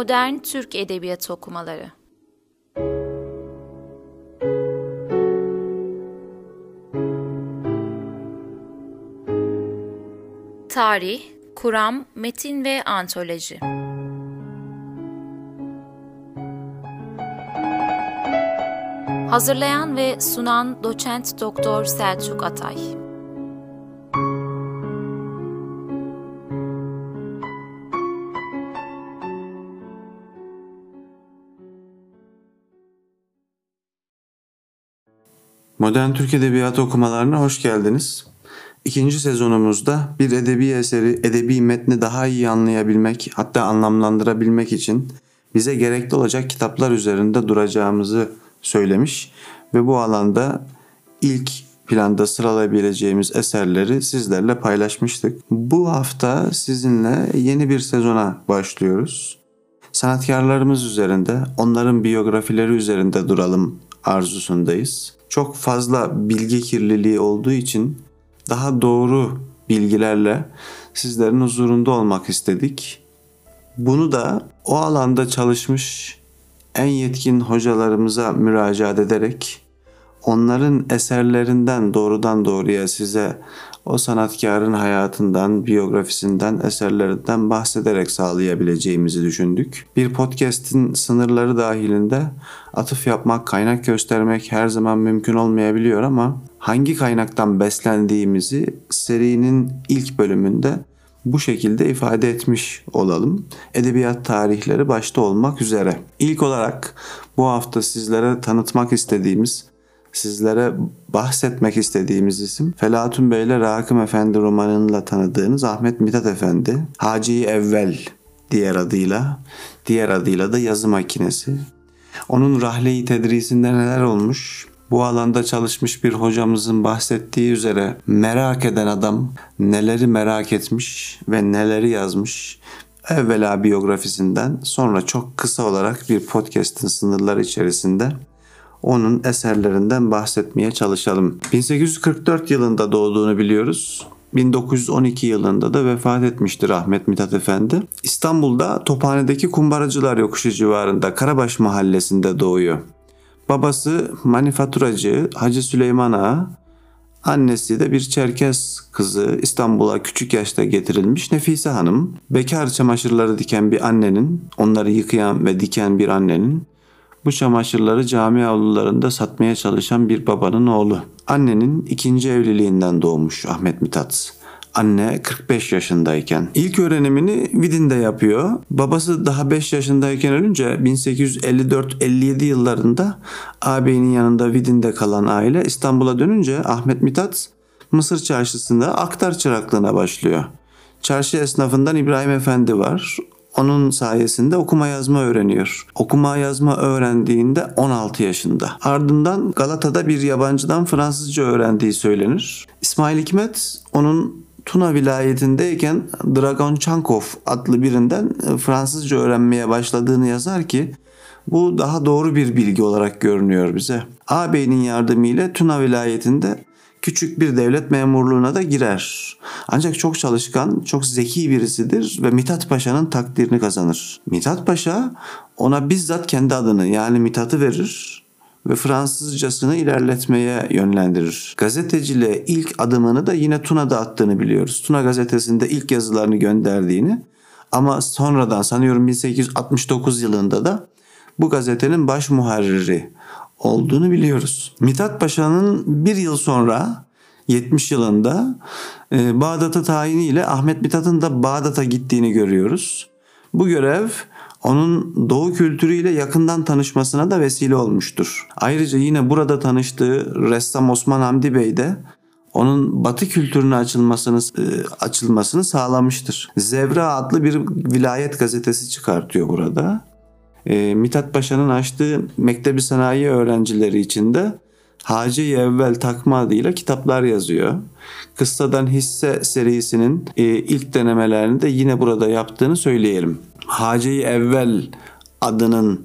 Modern Türk Edebiyatı Okumaları. Tarih, Kuram, Metin ve Antoloji. Hazırlayan ve sunan Doçent Doktor Selçuk Atay Modern Türk Edebiyatı okumalarına hoş geldiniz. İkinci sezonumuzda bir edebi eseri, edebi metni daha iyi anlayabilmek, hatta anlamlandırabilmek için bize gerekli olacak kitaplar üzerinde duracağımızı söylemiş ve bu alanda ilk planda sıralayabileceğimiz eserleri sizlerle paylaşmıştık. Bu hafta sizinle yeni bir sezona başlıyoruz. Sanatkarlarımız üzerinde, onların biyografileri üzerinde duralım arzusundayız. Çok fazla bilgi kirliliği olduğu için daha doğru bilgilerle sizlerin huzurunda olmak istedik. Bunu da o alanda çalışmış en yetkin hocalarımıza müracaat ederek onların eserlerinden doğrudan doğruya size o sanatkarın hayatından, biyografisinden, eserlerinden bahsederek sağlayabileceğimizi düşündük. Bir podcast'in sınırları dahilinde atıf yapmak, kaynak göstermek her zaman mümkün olmayabiliyor ama hangi kaynaktan beslendiğimizi serinin ilk bölümünde bu şekilde ifade etmiş olalım. Edebiyat tarihleri başta olmak üzere. İlk olarak bu hafta sizlere tanıtmak istediğimiz sizlere bahsetmek istediğimiz isim Felatun Bey ile Rakım Efendi romanıyla tanıdığınız Ahmet Mithat Efendi. Hacı Evvel diğer adıyla, diğer adıyla da yazı makinesi. Onun rahle-i tedrisinde neler olmuş? Bu alanda çalışmış bir hocamızın bahsettiği üzere merak eden adam neleri merak etmiş ve neleri yazmış evvela biyografisinden sonra çok kısa olarak bir podcast'in sınırları içerisinde onun eserlerinden bahsetmeye çalışalım. 1844 yılında doğduğunu biliyoruz. 1912 yılında da vefat etmiştir Ahmet Mithat Efendi. İstanbul'da Tophane'deki Kumbaracılar Yokuşu civarında Karabaş mahallesinde doğuyor. Babası manifaturacı Hacı Süleyman Ağa, annesi de bir Çerkes kızı İstanbul'a küçük yaşta getirilmiş Nefise Hanım. Bekar çamaşırları diken bir annenin, onları yıkayan ve diken bir annenin bu çamaşırları cami avlularında satmaya çalışan bir babanın oğlu. Annenin ikinci evliliğinden doğmuş Ahmet Mithat. Anne 45 yaşındayken. İlk öğrenimini Vidin'de yapıyor. Babası daha 5 yaşındayken ölünce 1854-57 yıllarında ağabeyinin yanında Vidin'de kalan aile İstanbul'a dönünce Ahmet Mithat Mısır çarşısında aktar çıraklığına başlıyor. Çarşı esnafından İbrahim Efendi var. Onun sayesinde okuma yazma öğreniyor. Okuma yazma öğrendiğinde 16 yaşında. Ardından Galata'da bir yabancıdan Fransızca öğrendiği söylenir. İsmail Hikmet onun Tuna vilayetindeyken Dragon Chankov adlı birinden Fransızca öğrenmeye başladığını yazar ki bu daha doğru bir bilgi olarak görünüyor bize. Ağabeyinin yardımıyla Tuna vilayetinde küçük bir devlet memurluğuna da girer. Ancak çok çalışkan, çok zeki birisidir ve Mithat Paşa'nın takdirini kazanır. Mithat Paşa ona bizzat kendi adını yani Mithat'ı verir ve Fransızcasını ilerletmeye yönlendirir. Gazeteciliğe ilk adımını da yine Tuna'da attığını biliyoruz. Tuna gazetesinde ilk yazılarını gönderdiğini ama sonradan sanıyorum 1869 yılında da bu gazetenin baş muharriri olduğunu biliyoruz. Mithat Paşa'nın bir yıl sonra 70 yılında e, Bağdat'a tayiniyle Ahmet Mithat'ın da Bağdat'a gittiğini görüyoruz. Bu görev onun doğu kültürüyle yakından tanışmasına da vesile olmuştur. Ayrıca yine burada tanıştığı ressam Osman Hamdi Bey de onun batı kültürüne açılmasını e, açılmasını sağlamıştır. Zevra adlı bir vilayet gazetesi çıkartıyor burada e, Mithat Paşa'nın açtığı Mektebi Sanayi öğrencileri için de Hacı Evvel takma adıyla kitaplar yazıyor. Kıssadan Hisse serisinin e, ilk denemelerini de yine burada yaptığını söyleyelim. Hacı Evvel adının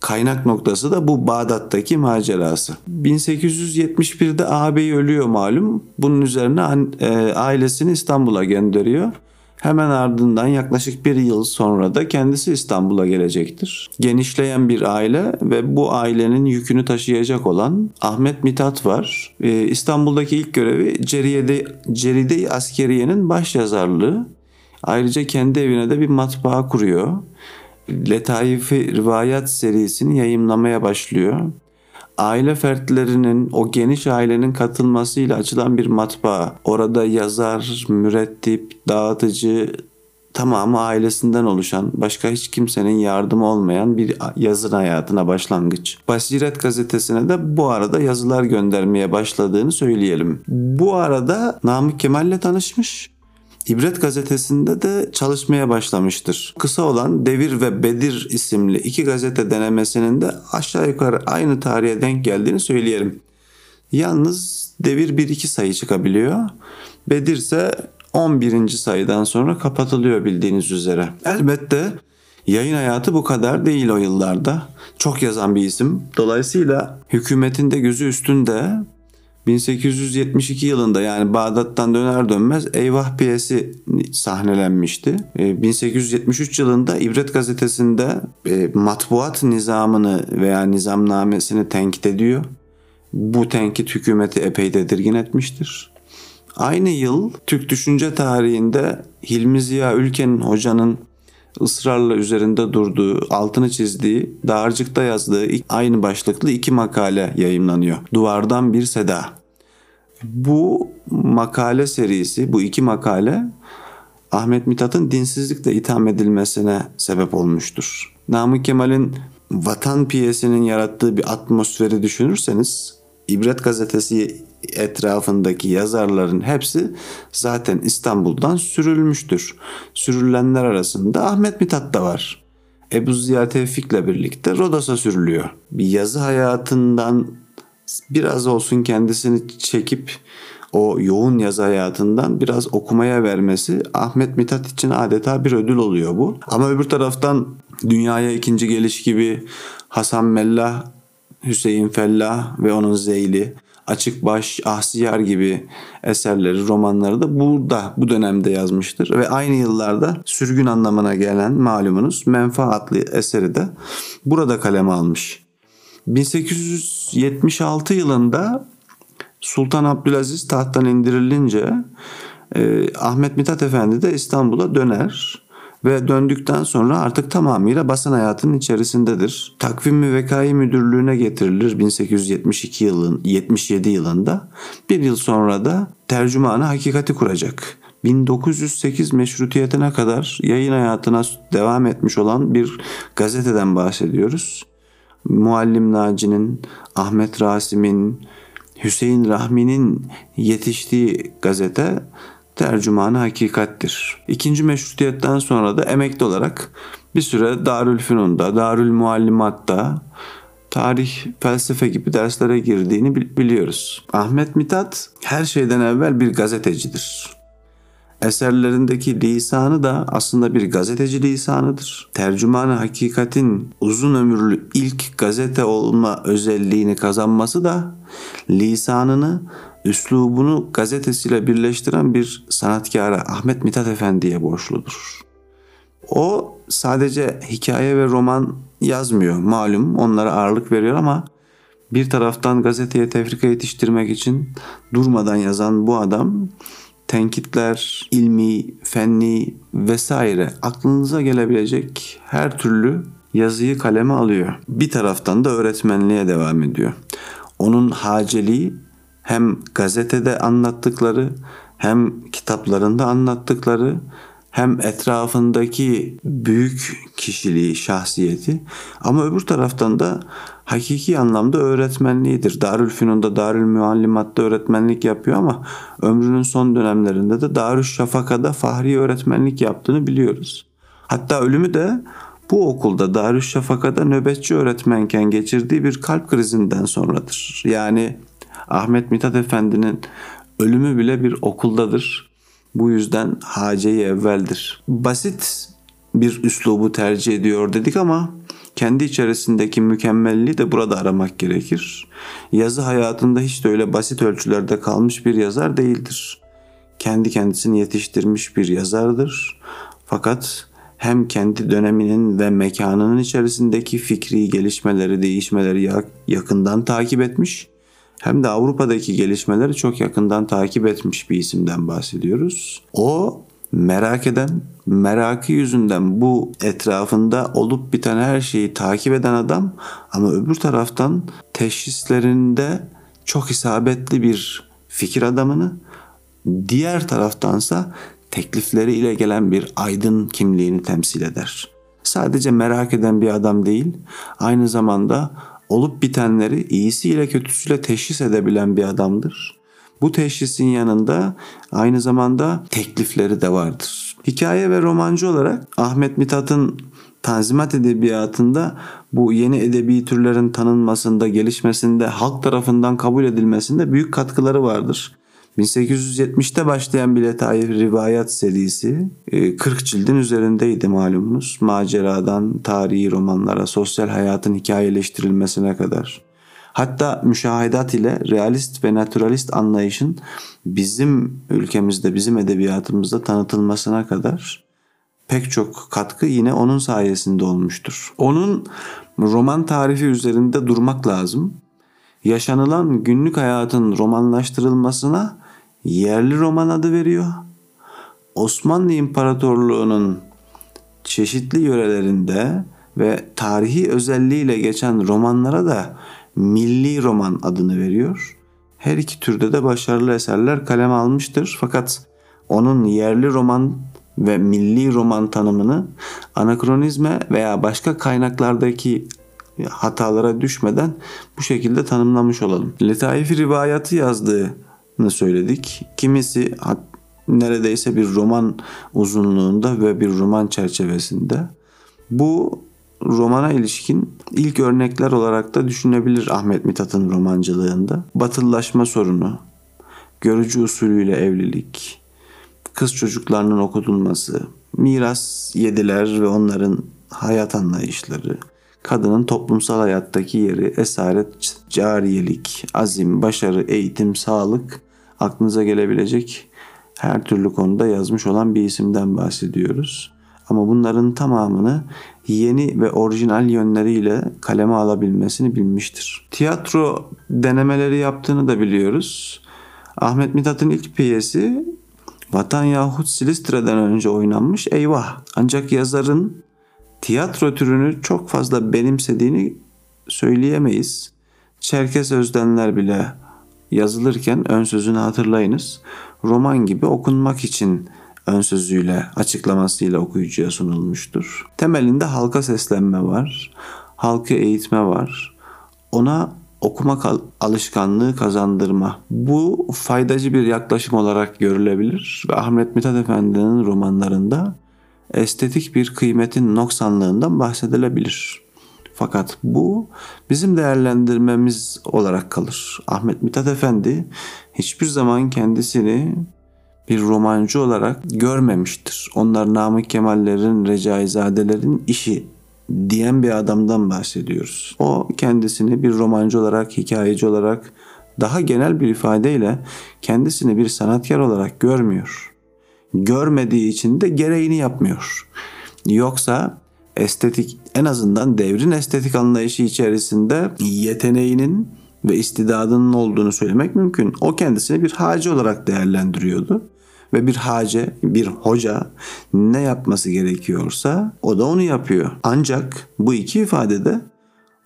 kaynak noktası da bu Bağdat'taki macerası. 1871'de ağabey ölüyor malum. Bunun üzerine e, ailesini İstanbul'a gönderiyor. Hemen ardından yaklaşık bir yıl sonra da kendisi İstanbul'a gelecektir. Genişleyen bir aile ve bu ailenin yükünü taşıyacak olan Ahmet Mithat var. Ee, İstanbul'daki ilk görevi Ceride, Ceride Askeriye'nin baş yazarlığı. Ayrıca kendi evine de bir matbaa kuruyor. Letaifi Rivayet serisini yayımlamaya başlıyor aile fertlerinin o geniş ailenin katılmasıyla açılan bir matbaa. Orada yazar, mürettip, dağıtıcı tamamı ailesinden oluşan, başka hiç kimsenin yardımı olmayan bir yazın hayatına başlangıç. Basiret gazetesine de bu arada yazılar göndermeye başladığını söyleyelim. Bu arada Namık Kemal'le tanışmış. İbret gazetesinde de çalışmaya başlamıştır. Kısa olan Devir ve Bedir isimli iki gazete denemesinin de aşağı yukarı aynı tarihe denk geldiğini söyleyelim. Yalnız Devir 1-2 sayı çıkabiliyor. Bedir ise 11. sayıdan sonra kapatılıyor bildiğiniz üzere. Elbette yayın hayatı bu kadar değil o yıllarda. Çok yazan bir isim. Dolayısıyla hükümetin de gözü üstünde 1872 yılında yani Bağdat'tan döner dönmez Eyvah piyesi sahnelenmişti. 1873 e, yılında İbret gazetesinde e, matbuat nizamını veya nizamnamesini tenkit ediyor. Bu tenkit hükümeti epey tedirgin etmiştir. Aynı yıl Türk düşünce tarihinde Hilmi Ziya Ülken'in hocanın ısrarla üzerinde durduğu, altını çizdiği, dağarcıkta yazdığı aynı başlıklı iki makale yayımlanıyor. Duvardan bir seda. Bu makale serisi, bu iki makale Ahmet Mithat'ın dinsizlikle itham edilmesine sebep olmuştur. Namık Kemal'in vatan piyesinin yarattığı bir atmosferi düşünürseniz İbret gazetesi etrafındaki yazarların hepsi zaten İstanbul'dan sürülmüştür. Sürülenler arasında Ahmet Mithat da var. Ebu Ziya Tevfik'le birlikte Rodos'a sürülüyor. Bir yazı hayatından biraz olsun kendisini çekip o yoğun yazı hayatından biraz okumaya vermesi Ahmet Mithat için adeta bir ödül oluyor bu. Ama öbür taraftan dünyaya ikinci geliş gibi Hasan Mellah, Hüseyin Fellah ve onun Zeyli Açık Baş, Ahsiyar gibi eserleri, romanları da burada bu dönemde yazmıştır. Ve aynı yıllarda sürgün anlamına gelen malumunuz Menfa eseri de burada kaleme almış. 1876 yılında Sultan Abdülaziz tahttan indirilince e, Ahmet Mithat Efendi de İstanbul'a döner ve döndükten sonra artık tamamıyla basın hayatının içerisindedir. Takvim ve Vekai Müdürlüğü'ne getirilir 1872 yılın 77 yılında. Bir yıl sonra da tercümanı hakikati kuracak. 1908 meşrutiyetine kadar yayın hayatına devam etmiş olan bir gazeteden bahsediyoruz. Muallim Naci'nin, Ahmet Rasim'in, Hüseyin Rahmi'nin yetiştiği gazete tercümanı hakikattir. İkinci meşrutiyetten sonra da emekli olarak bir süre Darülfünun'da, Darül Muallimat'ta tarih, felsefe gibi derslere girdiğini biliyoruz. Ahmet Mithat her şeyden evvel bir gazetecidir. Eserlerindeki lisanı da aslında bir gazeteci lisanıdır. Tercümanı hakikatin uzun ömürlü ilk gazete olma özelliğini kazanması da lisanını, üslubunu gazetesiyle birleştiren bir sanatkara Ahmet Mithat Efendi'ye borçludur. O sadece hikaye ve roman yazmıyor malum onlara ağırlık veriyor ama bir taraftan gazeteye tefrika yetiştirmek için durmadan yazan bu adam tenkitler, ilmi, fenni vesaire aklınıza gelebilecek her türlü yazıyı kaleme alıyor. Bir taraftan da öğretmenliğe devam ediyor. Onun haceliği hem gazetede anlattıkları hem kitaplarında anlattıkları hem etrafındaki büyük kişiliği, şahsiyeti ama öbür taraftan da hakiki anlamda öğretmenliğidir. Darülfünun'da, Darül Muallimat'ta öğretmenlik yapıyor ama ömrünün son dönemlerinde de Darüşşafaka'da fahri öğretmenlik yaptığını biliyoruz. Hatta ölümü de bu okulda Darüşşafaka'da nöbetçi öğretmenken geçirdiği bir kalp krizinden sonradır. Yani Ahmet Mithat Efendi'nin ölümü bile bir okuldadır. Bu yüzden haceyi evveldir. Basit bir üslubu tercih ediyor dedik ama kendi içerisindeki mükemmelliği de burada aramak gerekir. Yazı hayatında hiç de öyle basit ölçülerde kalmış bir yazar değildir. kendi kendisini yetiştirmiş bir yazardır. Fakat hem kendi döneminin ve mekanının içerisindeki fikri gelişmeleri, değişmeleri yakından takip etmiş hem de Avrupa'daki gelişmeleri çok yakından takip etmiş bir isimden bahsediyoruz. O merak eden, merakı yüzünden bu etrafında olup biten her şeyi takip eden adam ama öbür taraftan teşhislerinde çok isabetli bir fikir adamını, diğer taraftansa teklifleri ile gelen bir aydın kimliğini temsil eder. Sadece merak eden bir adam değil, aynı zamanda olup bitenleri iyisiyle kötüsüyle teşhis edebilen bir adamdır. Bu teşhisin yanında aynı zamanda teklifleri de vardır. Hikaye ve romancı olarak Ahmet Mithat'ın Tanzimat Edebiyatı'nda bu yeni edebi türlerin tanınmasında, gelişmesinde, halk tarafından kabul edilmesinde büyük katkıları vardır. 1870'te başlayan bir Letaif Rivayet serisi 40 e, cildin üzerindeydi malumunuz. Maceradan tarihi romanlara, sosyal hayatın hikayeleştirilmesine kadar. Hatta müşahedat ile realist ve naturalist anlayışın bizim ülkemizde, bizim edebiyatımızda tanıtılmasına kadar pek çok katkı yine onun sayesinde olmuştur. Onun roman tarifi üzerinde durmak lazım. Yaşanılan günlük hayatın romanlaştırılmasına yerli roman adı veriyor. Osmanlı İmparatorluğu'nun çeşitli yörelerinde ve tarihi özelliğiyle geçen romanlara da milli roman adını veriyor. Her iki türde de başarılı eserler kaleme almıştır. Fakat onun yerli roman ve milli roman tanımını anakronizme veya başka kaynaklardaki hatalara düşmeden bu şekilde tanımlamış olalım. Letaif rivayatı yazdığını söyledik. Kimisi neredeyse bir roman uzunluğunda ve bir roman çerçevesinde. Bu romana ilişkin ilk örnekler olarak da düşünebilir Ahmet Mithat'ın romancılığında. Batılılaşma sorunu, görücü usulüyle evlilik, kız çocuklarının okutulması, miras yediler ve onların hayat anlayışları, kadının toplumsal hayattaki yeri, esaret, cariyelik, azim, başarı, eğitim, sağlık aklınıza gelebilecek her türlü konuda yazmış olan bir isimden bahsediyoruz. Ama bunların tamamını yeni ve orijinal yönleriyle kaleme alabilmesini bilmiştir. Tiyatro denemeleri yaptığını da biliyoruz. Ahmet Mithat'ın ilk piyesi Vatan yahut Silistre'den önce oynanmış Eyvah. Ancak yazarın tiyatro türünü çok fazla benimsediğini söyleyemeyiz. Çerkes Özdenler bile yazılırken ön sözünü hatırlayınız. Roman gibi okunmak için ön sözüyle, açıklamasıyla okuyucuya sunulmuştur. Temelinde halka seslenme var, halkı eğitme var. Ona okuma alışkanlığı kazandırma. Bu faydacı bir yaklaşım olarak görülebilir ve Ahmet Mithat Efendi'nin romanlarında estetik bir kıymetin noksanlığından bahsedilebilir. Fakat bu bizim değerlendirmemiz olarak kalır. Ahmet Mithat Efendi hiçbir zaman kendisini bir romancı olarak görmemiştir. Onlar Namık Kemallerin, Recaizadelerin işi diyen bir adamdan bahsediyoruz. O kendisini bir romancı olarak, hikayeci olarak daha genel bir ifadeyle kendisini bir sanatkar olarak görmüyor. Görmediği için de gereğini yapmıyor. Yoksa estetik en azından devrin estetik anlayışı içerisinde yeteneğinin ve istidadının olduğunu söylemek mümkün. O kendisini bir hacı olarak değerlendiriyordu ve bir hace, bir hoca ne yapması gerekiyorsa o da onu yapıyor. Ancak bu iki ifadede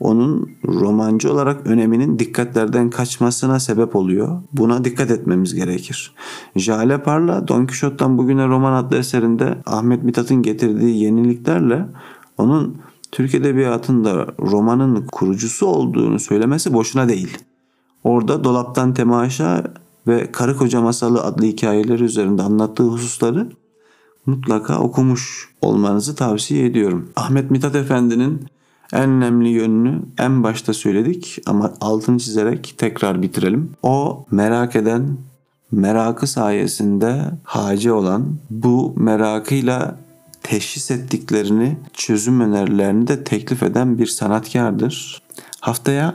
onun romancı olarak öneminin dikkatlerden kaçmasına sebep oluyor. Buna dikkat etmemiz gerekir. Jale Parla Don Quixote'dan bugüne roman adlı eserinde Ahmet Mithat'ın getirdiği yeniliklerle onun Türk Edebiyatı'nda romanın kurucusu olduğunu söylemesi boşuna değil. Orada dolaptan temaşa ve Karı Koca Masalı adlı hikayeleri üzerinde anlattığı hususları mutlaka okumuş olmanızı tavsiye ediyorum. Ahmet Mithat Efendi'nin en önemli yönünü en başta söyledik ama altını çizerek tekrar bitirelim. O merak eden, merakı sayesinde hacı olan, bu merakıyla teşhis ettiklerini, çözüm önerilerini de teklif eden bir sanatkardır. Haftaya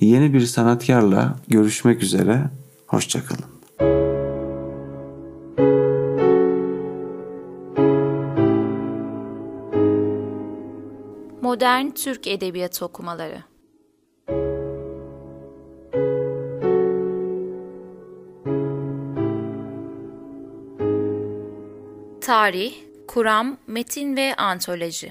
yeni bir sanatkarla görüşmek üzere. Hoşçakalın. Modern Türk Edebiyatı Okumaları. Tarih, Kuram, Metin ve Antoloji.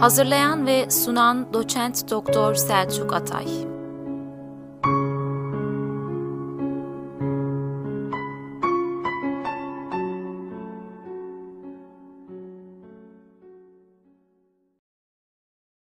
Hazırlayan ve sunan Doçent Doktor Selçuk Atay